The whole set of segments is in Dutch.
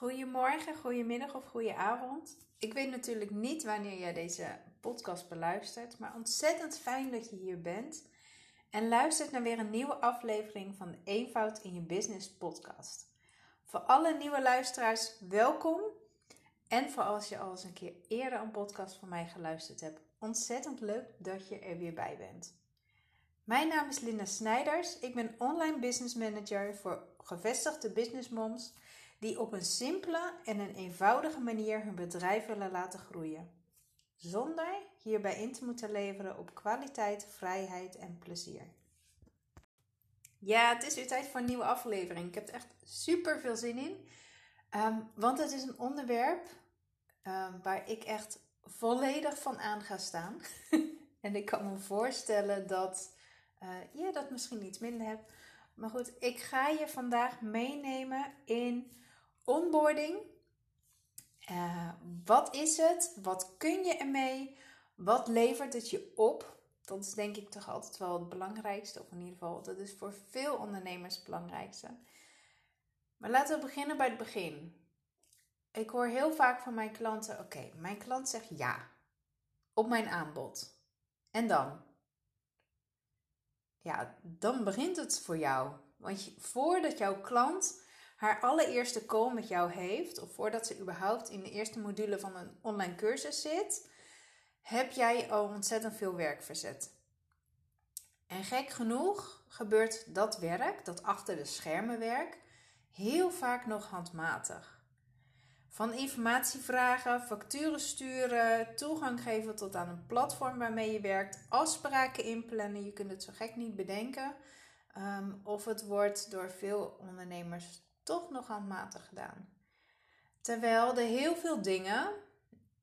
Goedemorgen, goedemiddag of goedenavond. Ik weet natuurlijk niet wanneer jij deze podcast beluistert, maar ontzettend fijn dat je hier bent en luistert naar weer een nieuwe aflevering van de Eenvoud in je Business podcast. Voor alle nieuwe luisteraars, welkom. En voor als je al eens een keer eerder een podcast van mij geluisterd hebt, ontzettend leuk dat je er weer bij bent. Mijn naam is Linda Snijders. Ik ben online business manager voor gevestigde business moms die op een simpele en een eenvoudige manier hun bedrijf willen laten groeien. Zonder hierbij in te moeten leveren op kwaliteit, vrijheid en plezier. Ja, het is weer tijd voor een nieuwe aflevering. Ik heb er echt super veel zin in. Um, want het is een onderwerp um, waar ik echt volledig van aan ga staan. en ik kan me voorstellen dat uh, je dat misschien iets minder hebt. Maar goed, ik ga je vandaag meenemen in onboarding. Uh, wat is het? Wat kun je ermee? Wat levert het je op? Dat is denk ik toch altijd wel het belangrijkste. Of in ieder geval, dat is voor veel ondernemers het belangrijkste. Maar laten we beginnen bij het begin. Ik hoor heel vaak van mijn klanten: oké, mijn klant zegt ja op mijn aanbod. En dan? Ja, dan begint het voor jou. Want voordat jouw klant haar allereerste call met jou heeft, of voordat ze überhaupt in de eerste module van een online cursus zit, heb jij al ontzettend veel werk verzet. En gek genoeg gebeurt dat werk, dat achter de schermen werk, heel vaak nog handmatig. Van informatie vragen, facturen sturen, toegang geven tot aan een platform waarmee je werkt, afspraken inplannen. Je kunt het zo gek niet bedenken. Um, of het wordt door veel ondernemers toch nog handmatig gedaan. Terwijl er heel veel dingen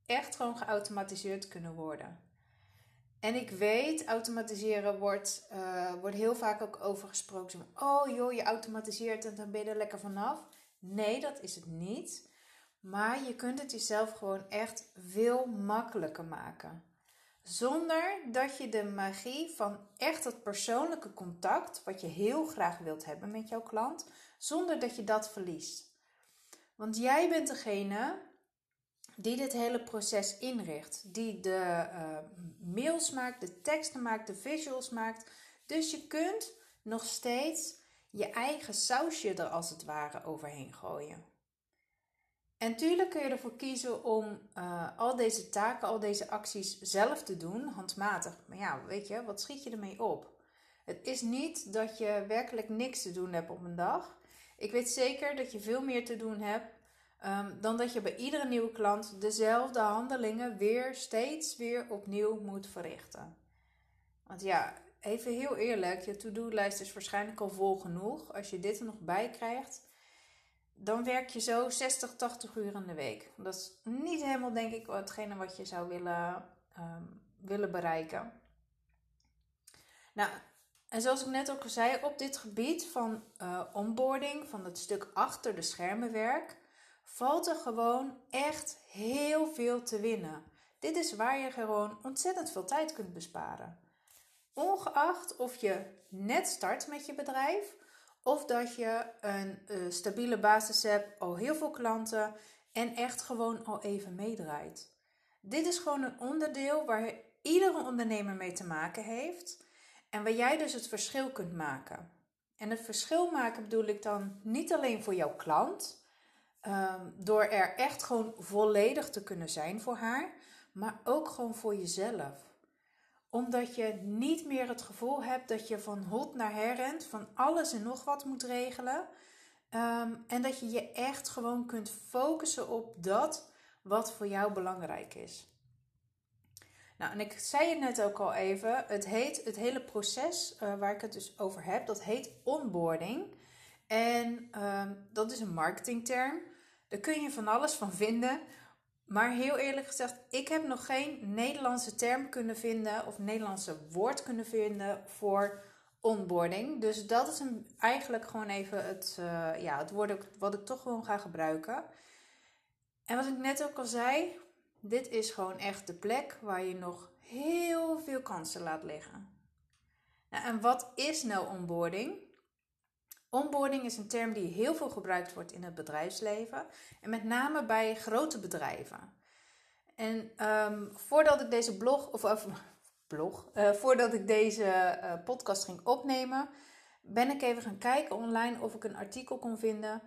echt gewoon geautomatiseerd kunnen worden. En ik weet, automatiseren wordt, uh, wordt heel vaak ook over gesproken. Oh joh, je automatiseert en dan ben je er lekker vanaf. Nee, dat is het niet. Maar je kunt het jezelf gewoon echt veel makkelijker maken. Zonder dat je de magie van echt het persoonlijke contact, wat je heel graag wilt hebben met jouw klant, zonder dat je dat verliest. Want jij bent degene die dit hele proces inricht, die de uh, mails maakt, de teksten maakt, de visuals maakt. Dus je kunt nog steeds je eigen sausje er als het ware overheen gooien. En tuurlijk kun je ervoor kiezen om uh, al deze taken, al deze acties zelf te doen, handmatig. Maar ja, weet je, wat schiet je ermee op? Het is niet dat je werkelijk niks te doen hebt op een dag. Ik weet zeker dat je veel meer te doen hebt um, dan dat je bij iedere nieuwe klant dezelfde handelingen weer steeds weer opnieuw moet verrichten. Want ja, even heel eerlijk, je to-do-lijst is waarschijnlijk al vol genoeg. Als je dit er nog bij krijgt, dan werk je zo 60, 80 uur in de week. Dat is niet helemaal, denk ik, hetgene wat je zou willen, um, willen bereiken. Nou, en zoals ik net ook al zei, op dit gebied van uh, onboarding, van het stuk achter de schermen werk, valt er gewoon echt heel veel te winnen. Dit is waar je gewoon ontzettend veel tijd kunt besparen. Ongeacht of je net start met je bedrijf of dat je een uh, stabiele basis hebt, al heel veel klanten en echt gewoon al even meedraait. Dit is gewoon een onderdeel waar iedere ondernemer mee te maken heeft en waar jij dus het verschil kunt maken. En het verschil maken bedoel ik dan niet alleen voor jouw klant, um, door er echt gewoon volledig te kunnen zijn voor haar, maar ook gewoon voor jezelf omdat je niet meer het gevoel hebt dat je van hot naar her rent, van alles en nog wat moet regelen. Um, en dat je je echt gewoon kunt focussen op dat wat voor jou belangrijk is. Nou, en ik zei het net ook al even, het heet het hele proces uh, waar ik het dus over heb, dat heet onboarding. En um, dat is een marketingterm. Daar kun je van alles van vinden. Maar heel eerlijk gezegd, ik heb nog geen Nederlandse term kunnen vinden of Nederlandse woord kunnen vinden voor onboarding. Dus dat is eigenlijk gewoon even het, uh, ja, het woord wat ik toch gewoon ga gebruiken. En wat ik net ook al zei, dit is gewoon echt de plek waar je nog heel veel kansen laat liggen. Nou, en wat is nou onboarding? Onboarding is een term die heel veel gebruikt wordt in het bedrijfsleven en met name bij grote bedrijven. En ehm, voordat ik deze blog, of, of blog, uh, voordat ik deze uh, podcast ging opnemen, ben ik even gaan kijken online of ik een artikel kon vinden.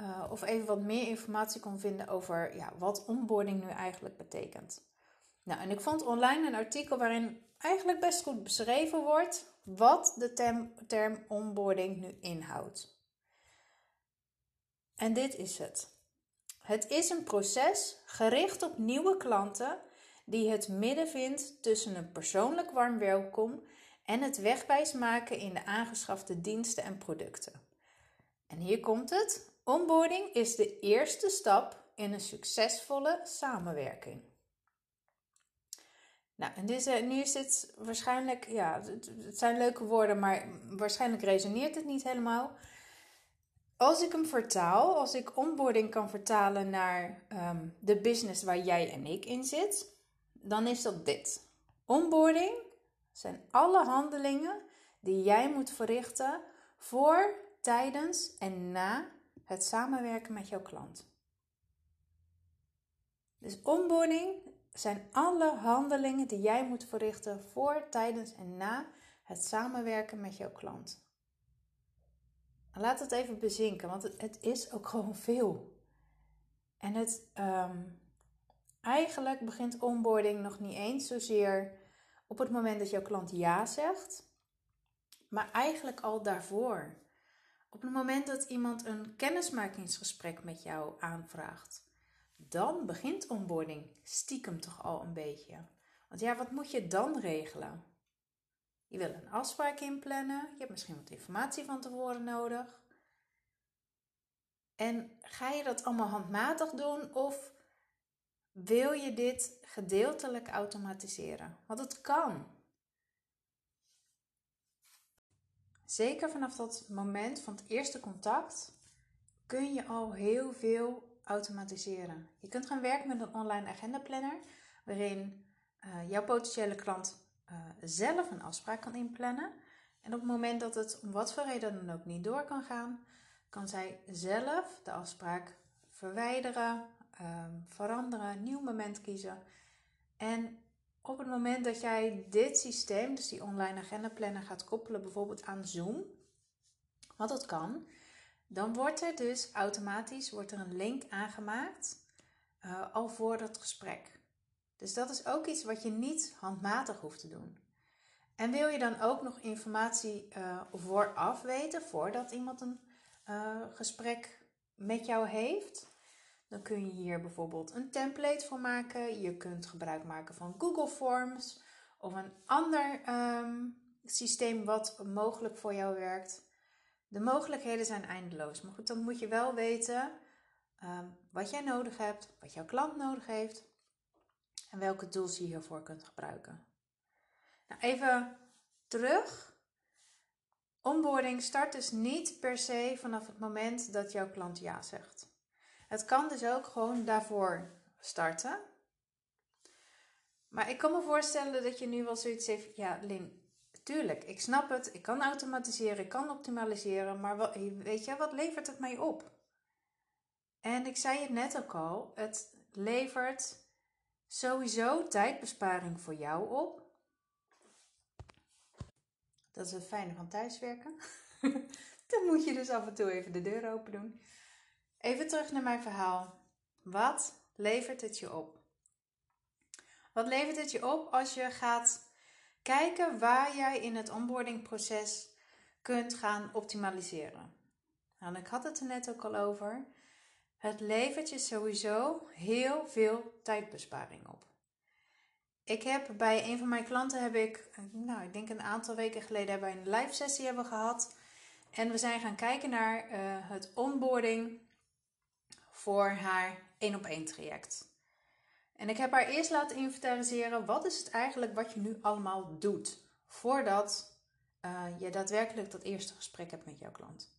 Uh, of even wat meer informatie kon vinden over ja, wat onboarding nu eigenlijk betekent. Nou, en ik vond online een artikel waarin eigenlijk best goed beschreven wordt wat de term, term onboarding nu inhoudt. En dit is het. Het is een proces gericht op nieuwe klanten die het midden vindt tussen een persoonlijk warm welkom en het wegwijs maken in de aangeschafte diensten en producten. En hier komt het. Onboarding is de eerste stap in een succesvolle samenwerking. Nou, en dit, nu is dit waarschijnlijk, ja, het zijn leuke woorden, maar waarschijnlijk resoneert het niet helemaal. Als ik hem vertaal, als ik onboarding kan vertalen naar um, de business waar jij en ik in zit, dan is dat dit. Onboarding zijn alle handelingen die jij moet verrichten voor, tijdens en na het samenwerken met jouw klant. Dus onboarding zijn alle handelingen die jij moet verrichten voor, tijdens en na het samenwerken met jouw klant. Laat het even bezinken, want het, is ook gewoon veel. En het, um, eigenlijk begint onboarding nog niet eens zozeer op het moment dat jouw klant ja zegt, maar eigenlijk al daarvoor. Op het moment dat iemand een kennismakingsgesprek met jou aanvraagt, dan begint onboarding stiekem toch al een beetje. Want ja, wat moet je dan regelen? Je wil een afspraak inplannen, je hebt misschien wat informatie van tevoren nodig. En ga je dat allemaal handmatig doen of wil je dit gedeeltelijk automatiseren? Want het kan. Zeker vanaf dat moment van het eerste contact kun je al heel veel automatiseren. Je kunt gaan werken met een online agenda planner waarin uh, jouw potentiële klant uh, zelf een afspraak kan inplannen. En op het moment dat het om wat voor reden dan ook niet door kan gaan, kan zij zelf de afspraak verwijderen, um, veranderen, nieuw moment kiezen. En op het moment dat jij dit systeem, dus die online agenda planner, gaat koppelen bijvoorbeeld aan Zoom, wat dat kan, dan wordt er dus automatisch wordt er een link aangemaakt uh, al voor dat gesprek. Dus dat is ook iets wat je niet handmatig hoeft te doen. En wil je dan ook nog informatie uh, vooraf weten, voordat iemand een uh, gesprek met jou heeft? Dan kun je hier bijvoorbeeld een template voor maken. Je kunt gebruik maken van Google Forms of een ander um, systeem wat mogelijk voor jou werkt. De mogelijkheden zijn eindeloos. Maar goed, dan moet je wel weten um, wat jij nodig hebt, wat jouw klant nodig heeft en welke tools je hiervoor kunt gebruiken. Nou, even terug. Onboarding start dus niet per se vanaf het moment dat jouw klant ja zegt. Het kan dus ook gewoon daarvoor starten. Maar ik kan me voorstellen dat je nu wel zoiets heeft. Ja, Lin, tuurlijk, ik snap het. Ik kan automatiseren, ik kan optimaliseren. Maar weet je, wat levert het mij op? En ik zei het net ook al. Het levert sowieso tijdbesparing voor jou op. Dat is het fijne van thuiswerken. Dan moet je dus af en toe even de deur open doen. Even terug naar mijn verhaal. Wat levert het je op? Wat levert het je op als je gaat kijken waar jij in het onboardingproces kunt gaan optimaliseren? Nou, ik had het er net ook al over. Het levert je sowieso heel veel tijdbesparing op. Ik heb bij een van mijn klanten heb ik, nou, ik denk een aantal weken geleden hebben we een live sessie hebben gehad. En we zijn gaan kijken naar uh, het onboarding voor haar één op één traject. En ik heb haar eerst laten inventariseren wat is het eigenlijk wat je nu allemaal doet voordat uh, je daadwerkelijk dat eerste gesprek hebt met jouw klant.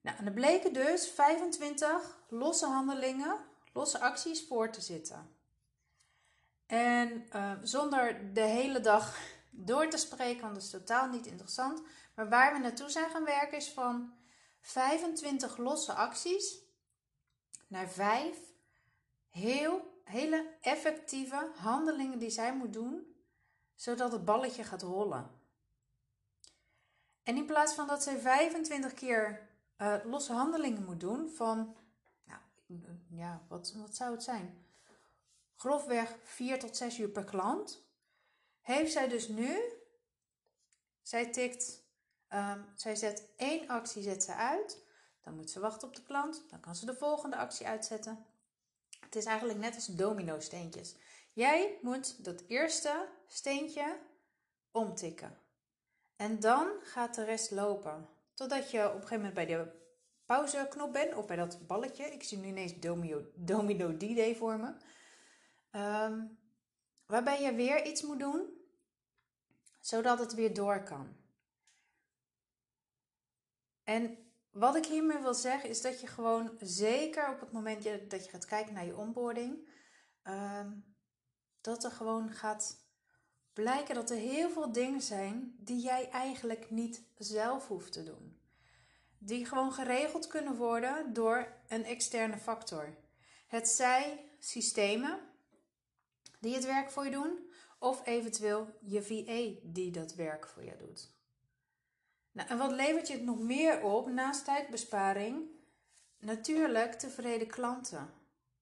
Nou, en er bleken dus 25 losse handelingen, losse acties voor te zitten. En uh, zonder de hele dag door te spreken, want dat is totaal niet interessant. Maar waar we naartoe zijn gaan werken is van 25 losse acties naar 5 heel, hele effectieve handelingen die zij moet doen, zodat het balletje gaat rollen. En in plaats van dat zij 25 keer uh, losse handelingen moet doen van, nou, ja, wat, wat zou het zijn? Grofweg 4 tot 6 uur per klant. Heeft zij dus nu, zij tikt, um, zij zet één actie zet ze uit. Dan moet ze wachten op de klant. Dan kan ze de volgende actie uitzetten. Het is eigenlijk net als domino steentjes. Jij moet dat eerste steentje omtikken. En dan gaat de rest lopen. Totdat je op een gegeven moment bij de pauzeknop bent. Of bij dat balletje. Ik zie nu ineens domino, domino D-Day voor me. Um, waarbij je weer iets moet doen. Zodat het weer door kan. En wat ik hiermee wil zeggen is dat je gewoon zeker op het moment dat je gaat kijken naar je onboarding. Um, dat er gewoon gaat blijken dat er heel veel dingen zijn die jij eigenlijk niet zelf hoeft te doen. Die gewoon geregeld kunnen worden door een externe factor. Het zij systemen die het werk voor je doen, of eventueel je VA die dat werk voor je doet. Nou, en wat levert je het nog meer op naast tijdbesparing? Natuurlijk tevreden klanten.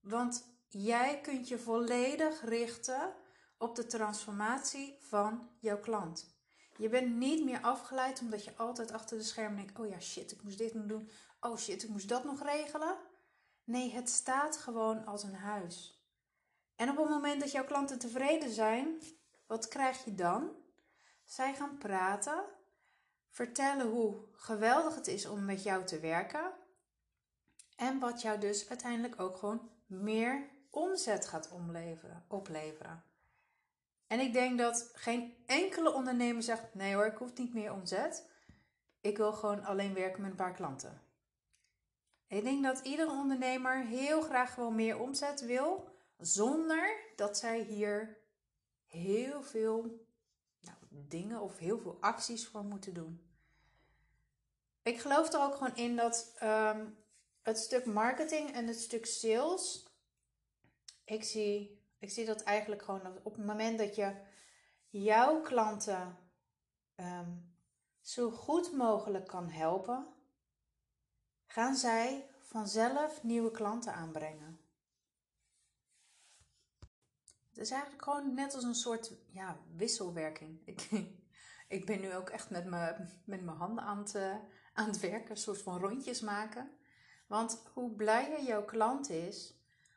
Want jij kunt je volledig richten op de transformatie van jouw klant. Je bent niet meer afgeleid omdat je altijd achter de schermen denkt: oh ja, shit, ik moest dit nog doen. Oh shit, ik moest dat nog regelen. Nee, het staat gewoon als een huis. En op het moment dat jouw klanten tevreden zijn, wat krijg je dan? Zij gaan praten, vertellen hoe geweldig het is om met jou te werken. En wat jou dus uiteindelijk ook gewoon meer omzet gaat opleveren. En ik denk dat geen enkele ondernemer zegt: nee hoor, ik hoef niet meer omzet. Ik wil gewoon alleen werken met een paar klanten. Ik denk dat iedere ondernemer heel graag gewoon meer omzet wil, zonder dat zij hier heel veel nou, dingen of heel veel acties voor moeten doen. Ik geloof er ook gewoon in dat ehm, het stuk marketing en het stuk sales. Ik zie ik zie dat eigenlijk gewoon op het moment dat je jouw klanten ehm, zo goed mogelijk kan helpen, gaan zij vanzelf nieuwe klanten aanbrengen. Het is eigenlijk gewoon net als een soort ja, wisselwerking. Ik, ik ben nu ook echt met mijn, met mijn handen aan het, uh, aan het werken, een soort van rondjes maken. Want hoe blijer jouw klant is,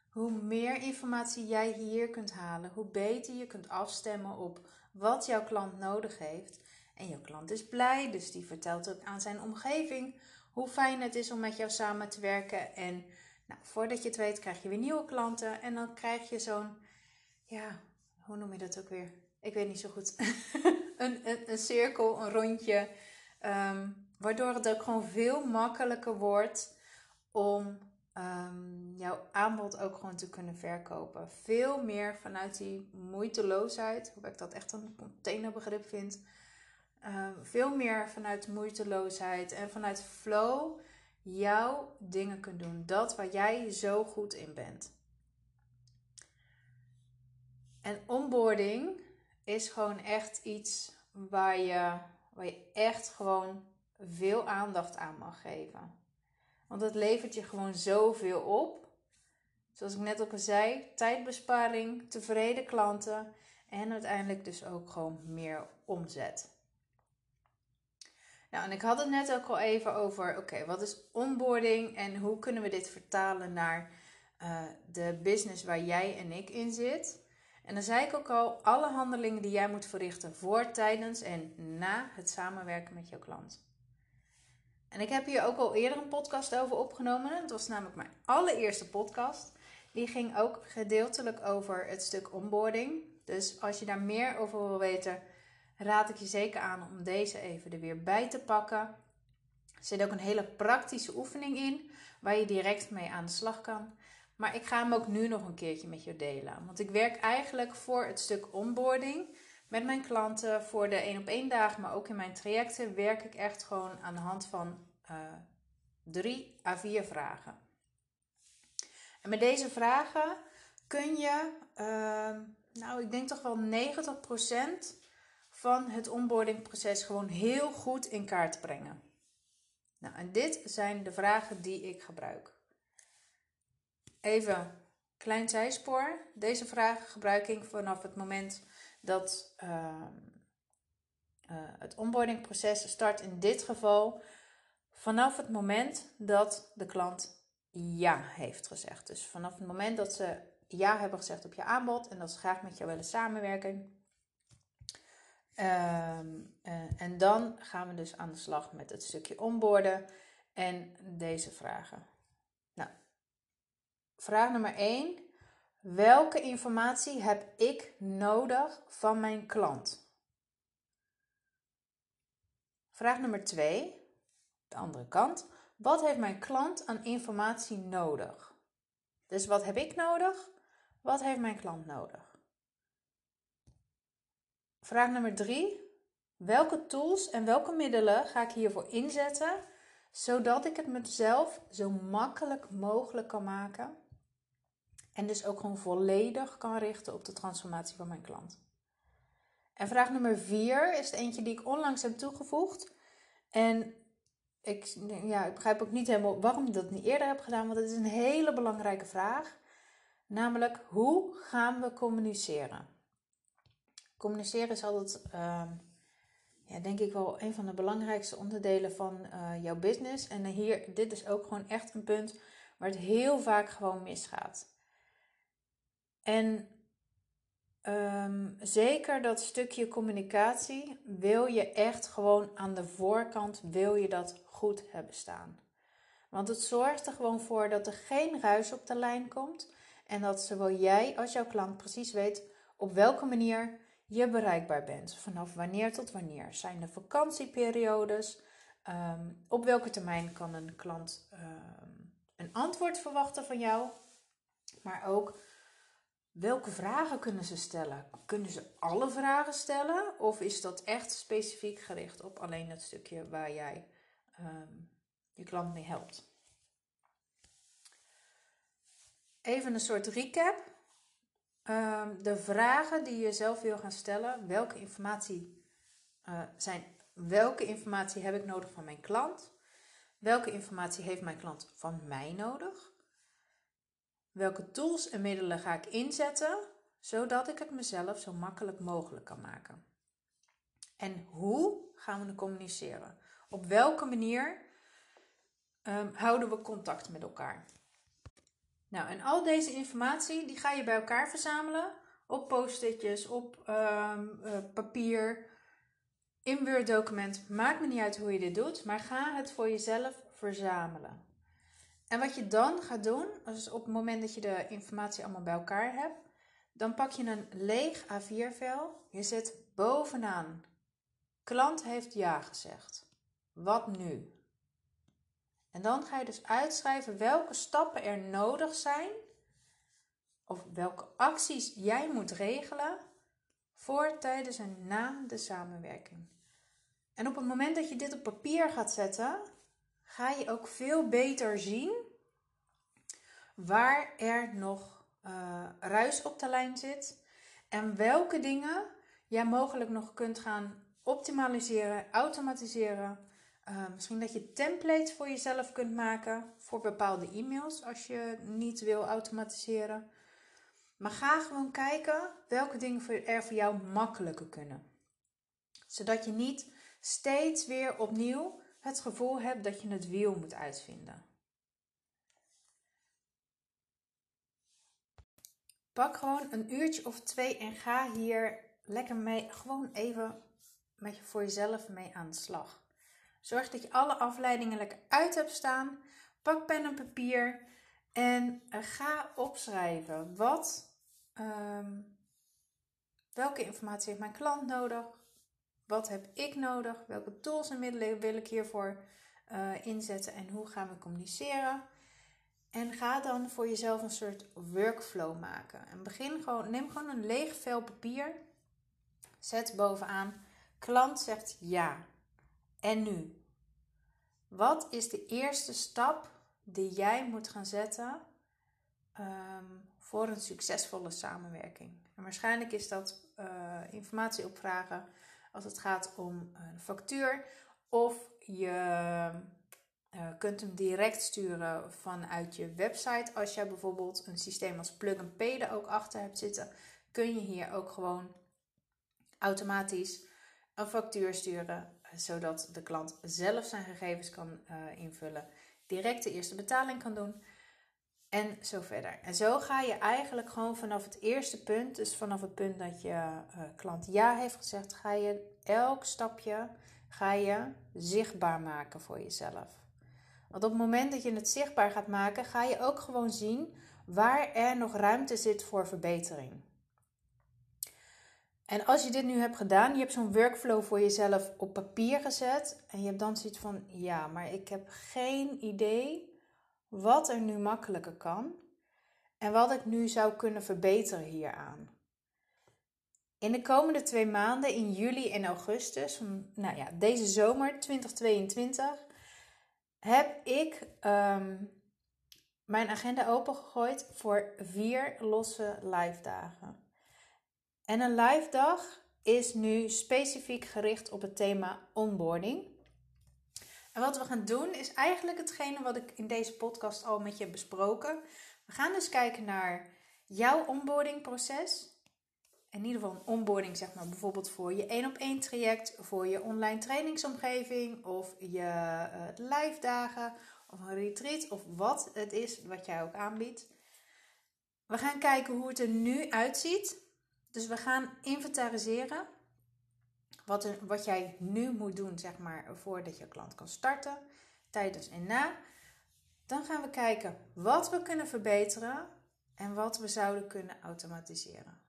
hoe meer informatie jij hier kunt halen, hoe beter je kunt afstemmen op wat jouw klant nodig heeft. En jouw klant is blij, dus die vertelt ook aan zijn omgeving hoe fijn het is om met jou samen te werken. En nou, voordat je het weet, krijg je weer nieuwe klanten. En dan krijg je zo'n, ja, hoe noem je dat ook weer? Ik weet niet zo goed. een, een, cirkel, een rondje. Ehm, waardoor het ook gewoon veel makkelijker wordt om um, jouw aanbod ook gewoon te kunnen verkopen. Veel meer vanuit die moeiteloosheid, hoewel ik dat echt een containerbegrip vind. Um, veel meer vanuit moeiteloosheid en vanuit flow jouw dingen kunt doen. Dat waar jij zo goed in bent. En onboarding is gewoon echt iets waar je, waar je echt gewoon veel aandacht aan mag geven. Want het levert je gewoon zoveel op. Zoals ik net al zei, tijdbesparing, tevreden klanten en uiteindelijk dus ook gewoon meer omzet. Nou, en ik had het net ook al even over, oké, wat is onboarding en hoe kunnen we dit vertalen naar uh, de business waar jij en ik in zit? En dan zei ik ook al, alle handelingen die jij moet verrichten voor, tijdens en na het samenwerken met jouw klant. En ik heb hier ook al eerder een podcast over opgenomen. Het was namelijk mijn allereerste podcast. Die ging ook gedeeltelijk over het stuk onboarding. Dus als je daar meer over wil weten, raad ik je zeker aan om deze even er weer bij te pakken. Er zit ook een hele praktische oefening in waar je direct mee aan de slag kan. Maar ik ga hem ook nu nog een keertje met je delen. Want ik werk eigenlijk voor het stuk onboarding met mijn klanten voor de één op één dagen, maar ook in mijn trajecten werk ik echt gewoon aan de hand van uh, Drie à vier vragen. En met deze vragen kun je, ehm, nou ik denk toch wel 90% van het onboardingproces gewoon heel goed in kaart brengen. Nou, en dit zijn de vragen die ik gebruik. Even klein zijspoor. Deze vragen gebruik ik vanaf het moment dat uh, uh, het onboardingproces start. In dit geval vanaf het moment dat de klant ja heeft gezegd. Dus vanaf het moment dat ze ja hebben gezegd op je aanbod en dat ze graag met jou willen samenwerken. Um, uh, en dan gaan we dus aan de slag met het stukje onboorden en deze vragen. Vraag nummer 1. Welke informatie heb ik nodig van mijn klant? Vraag nummer 2. De andere kant. Wat heeft mijn klant aan informatie nodig? Dus wat heb ik nodig? Wat heeft mijn klant nodig? Vraag nummer 3. Welke tools en welke middelen ga ik hiervoor inzetten, zodat ik het mezelf zo makkelijk mogelijk kan maken en dus ook gewoon volledig kan richten op de transformatie van mijn klant? En vraag nummer 4 is eentje die ik onlangs heb toegevoegd. En ik, ja, ik begrijp ook niet helemaal waarom ik dat niet eerder heb gedaan, want het is een hele belangrijke vraag. Namelijk, hoe gaan we communiceren? Communiceren is altijd, uh, ja, denk ik wel, een van de belangrijkste onderdelen van uh, jouw business. En hier, dit is ook gewoon echt een punt waar het heel vaak gewoon misgaat. En um, zeker dat stukje communicatie wil je echt gewoon aan de voorkant, wil je dat goed hebben staan. Want het zorgt er gewoon voor dat er geen ruis op de lijn komt en dat zowel jij als jouw klant precies weet op welke manier je bereikbaar bent. Vanaf wanneer tot wanneer. Zijn er vakantieperiodes? Um, op welke termijn kan een klant um, een antwoord verwachten van jou? Maar ook welke vragen kunnen ze stellen? Kunnen ze alle vragen stellen? Of is dat echt specifiek gericht op alleen het stukje waar jij um, je klant mee helpt? Even een soort recap. Um, de vragen die je zelf wil gaan stellen. Welke informatie, uh, zijn, welke informatie heb ik nodig van mijn klant? Welke informatie heeft mijn klant van mij nodig? Welke tools en middelen ga ik inzetten zodat ik het mezelf zo makkelijk mogelijk kan maken? En hoe gaan we communiceren? Op welke manier um, houden we contact met elkaar? Nou, en al deze informatie die ga je bij elkaar verzamelen op post-itjes, op um, uh, papier, in Word document. Maakt me niet uit hoe je dit doet, maar ga het voor jezelf verzamelen. En wat je dan gaat doen, dus op het moment dat je de informatie allemaal bij elkaar hebt, dan pak je een leeg A4-vel. Je zet bovenaan. Klant heeft ja gezegd. Wat nu? En dan ga je dus uitschrijven welke stappen er nodig zijn of welke acties jij moet regelen voor, tijdens en na de samenwerking. En op het moment dat je dit op papier gaat zetten, ga je ook veel beter zien waar er nog uh, ruis op de lijn zit en welke dingen jij mogelijk nog kunt gaan optimaliseren, automatiseren. Uh, misschien dat je templates voor jezelf kunt maken voor bepaalde e-mails als je niet wil automatiseren. Maar ga gewoon kijken welke dingen er voor jou makkelijker kunnen. Zodat je niet steeds weer opnieuw het gevoel hebt dat je het wiel moet uitvinden. Pak gewoon een uurtje of twee en ga hier lekker mee, gewoon even met je voor jezelf mee aan de slag. Zorg dat je alle afleidingen lekker uit hebt staan. Pak pen en papier en eh, ga opschrijven. Wat, um, welke informatie heeft mijn klant nodig? Wat heb ik nodig? Welke tools en middelen wil ik hiervoor uh, inzetten? En hoe gaan we communiceren? En ga dan voor jezelf een soort workflow maken. En begin gewoon, neem gewoon een leeg vel papier. Zet bovenaan. Klant zegt ja. En nu? Wat is de eerste stap die jij moet gaan zetten ehm, voor een succesvolle samenwerking? En waarschijnlijk is dat uh, informatie opvragen als het gaat om een factuur of je uh, kunt hem direct sturen vanuit je website. Als jij bijvoorbeeld een systeem als Plug and Pay er ook achter hebt zitten, kun je hier ook gewoon automatisch een factuur sturen, zodat de klant zelf zijn gegevens kan invullen, direct de eerste betaling kan doen en zo verder. En zo ga je eigenlijk gewoon vanaf het eerste punt, dus vanaf het punt dat je uh, klant ja heeft gezegd, ga je elk stapje ga je zichtbaar maken voor jezelf. Want op het moment dat je het zichtbaar gaat maken, ga je ook gewoon zien waar er nog ruimte zit voor verbetering. En als je dit nu hebt gedaan, je hebt zo'n workflow voor jezelf op papier gezet en je hebt dan zoiets van, ja, maar ik heb geen idee wat er nu makkelijker kan en wat ik nu zou kunnen verbeteren hieraan. In de komende twee maanden, in juli en augustus, nou ja, deze zomer 2022, heb ik ehm, mijn agenda opengegooid voor vier losse live dagen. En een live dag is nu specifiek gericht op het thema onboarding. En wat we gaan doen is eigenlijk hetgene wat ik in deze podcast al met je heb besproken. We gaan dus kijken naar jouw onboardingproces. In ieder geval een onboarding, zeg maar, bijvoorbeeld voor je één op één traject, voor je online trainingsomgeving of je uh, live dagen of een retreat of wat het is wat jij ook aanbiedt. We gaan kijken hoe het er nu uitziet. Dus we gaan inventariseren wat, wat jij nu moet doen, zeg maar, voordat je klant kan starten, tijdens en na. Dan gaan we kijken wat we kunnen verbeteren en wat we zouden kunnen automatiseren.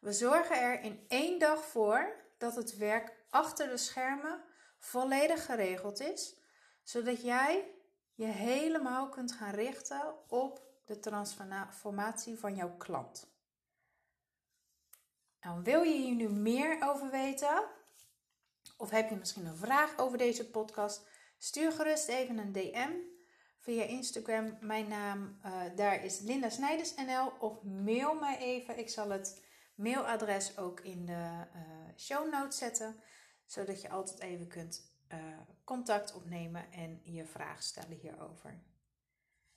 We zorgen er in één dag voor dat het werk achter de schermen volledig geregeld is, zodat jij je helemaal kunt gaan richten op de transformatie van jouw klant. Nou, wil je hier nu meer over weten? Of heb je misschien een vraag over deze podcast? Stuur gerust even een DM via Instagram. Mijn naam uh, daar is Linda Snijders NL. Of mail mij even. Ik zal het mailadres ook in de uh, show notes zetten. Zodat je altijd even kunt uh, contact opnemen en je vraag stellen hierover.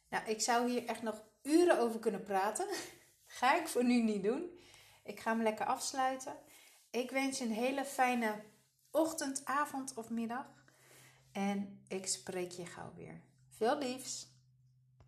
Nou, ik zou hier echt nog uren over kunnen praten. Ga ik voor nu niet doen. Ik ga hem lekker afsluiten. Ik wens je een hele fijne ochtend, avond of middag. En ik spreek je gauw weer. Veel liefs!